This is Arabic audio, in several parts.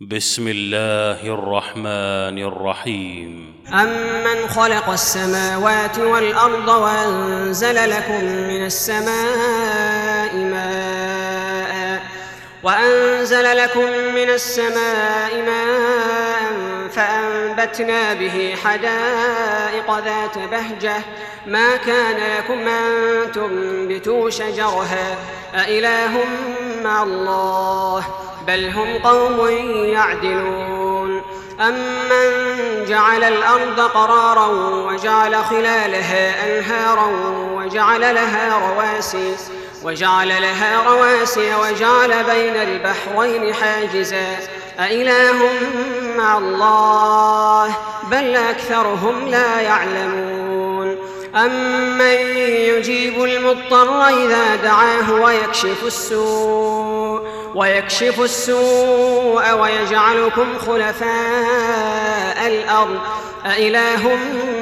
بسم الله الرحمن الرحيم. أمن خلق السماوات والأرض وأنزل لكم من السماء ماء وأنزل لكم من السماء ماء فأنبتنا به حدائق ذات بهجة. ما كان لكم أن تنبتوا شجرها؟ أإله مع الله بل هم قوم يعدلون. أمن جعل الأرض قرارا وجعل خلالها أنهارا وجعل لها رواسي وجعل لها رواسي وجعل بين البحرين حاجزا. أإله مع الله بل أكثرهم لا يعلمون. أمن يجيب المضطر إذا دعاه ويكشف السوء ويكشف السوء ويجعلكم خلفاء الأرض. أإله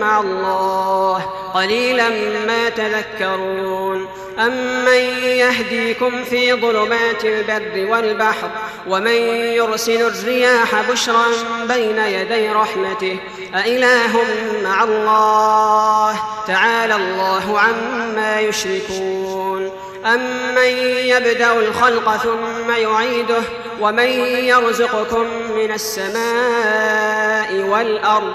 مع الله؟ قليلا ما تذكرون. أمن يهديكم في ظلمات البر والبحر؟ ومن يرسل الرياح بشرا بين يدي رحمته؟ أإله مع الله؟ تعالى الله عما يشركون. أمن يبدأ الخلق ثم يعيده؟ ومن يرزقكم من السماء والأرض؟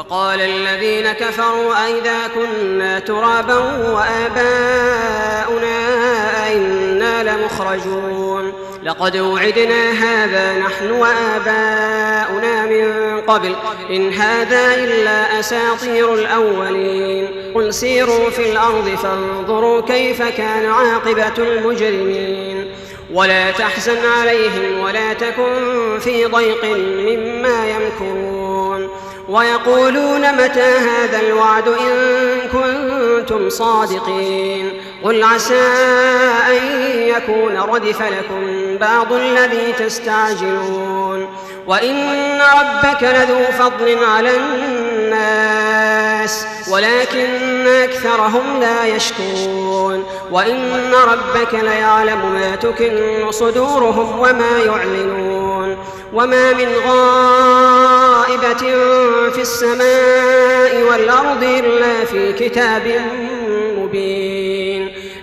وقال الذين كفروا أئذا كنا ترابا وآباؤنا أئنا لمخرجون لقد وعدنا هذا نحن وآباؤنا من قبل إن هذا إلا أساطير الأولين قل سيروا في الأرض فانظروا كيف كان عاقبة المجرمين ولا تحزن عليهم ولا تكن في ضيق مما يمكرون ويقولون متى هذا الوعد إن كنتم صادقين قل عسى أن يكون ردف لكم بعض الذي تستعجلون وإن ربك لذو فضل على الناس ولكن أكثرهم لا يشكرون. وإن ربك ليعلم ما تكن صدورهم وما يعلنون. وما من غائبة في السماء والأرض إلا في كتاب مبين.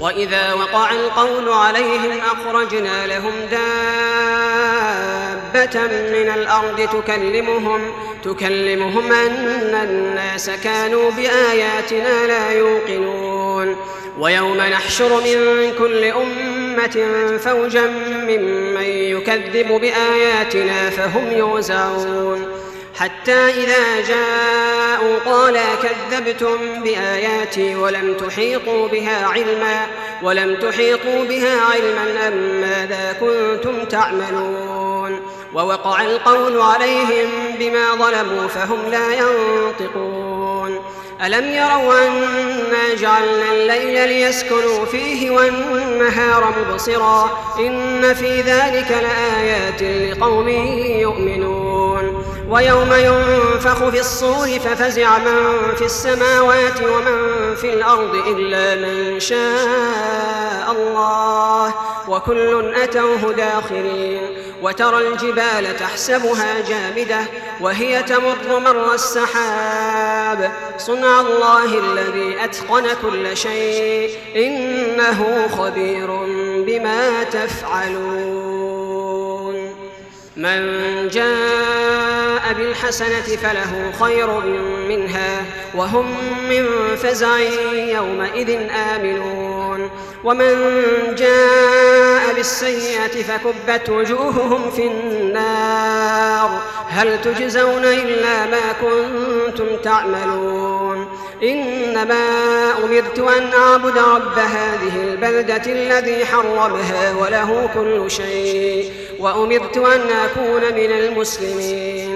وإذا وقع القول عليهم أخرجنا لهم دابة من الأرض تكلمهم تكلمهم أن الناس كانوا بآياتنا لا يوقنون. ويوم نحشر من كل أمة فوجا ممن يكذب بآياتنا فهم يوزعون. حتى إذا جاءوا قال كذبتم بآياتي ولم تحيطوا بها علما ولم تحيطوا بها علما أم ماذا كنتم تعملون؟ ووقع القول عليهم بما ظلموا فهم لا ينطقون. ألم يروا أنا جعلنا الليل ليسكنوا فيه والنهار مبصرا؟ إن في ذلك لآيات لقوم يؤمنون. ويوم ينفخ في الصور ففزع من في السماوات ومن في الأرض إلا من شاء الله. وكل أتوه داخرين. وترى الجبال تحسبها جامدة وهي تمر مر السحاب. صنع الله الذي أتقن كل شيء. إنه خبير بما تفعلون. من جاء بالحسنة فله خير منها وهم من فزع يومئذ آمنون. ومن جاء بالسيئة فكبت وجوههم في النار. هل تجزون إلا ما كنتم تعملون؟ إنما أمرت أن أعبد رب هذه البلدة الذي حرمها وله كل شيء. وأمرت أن أكون من المسلمين.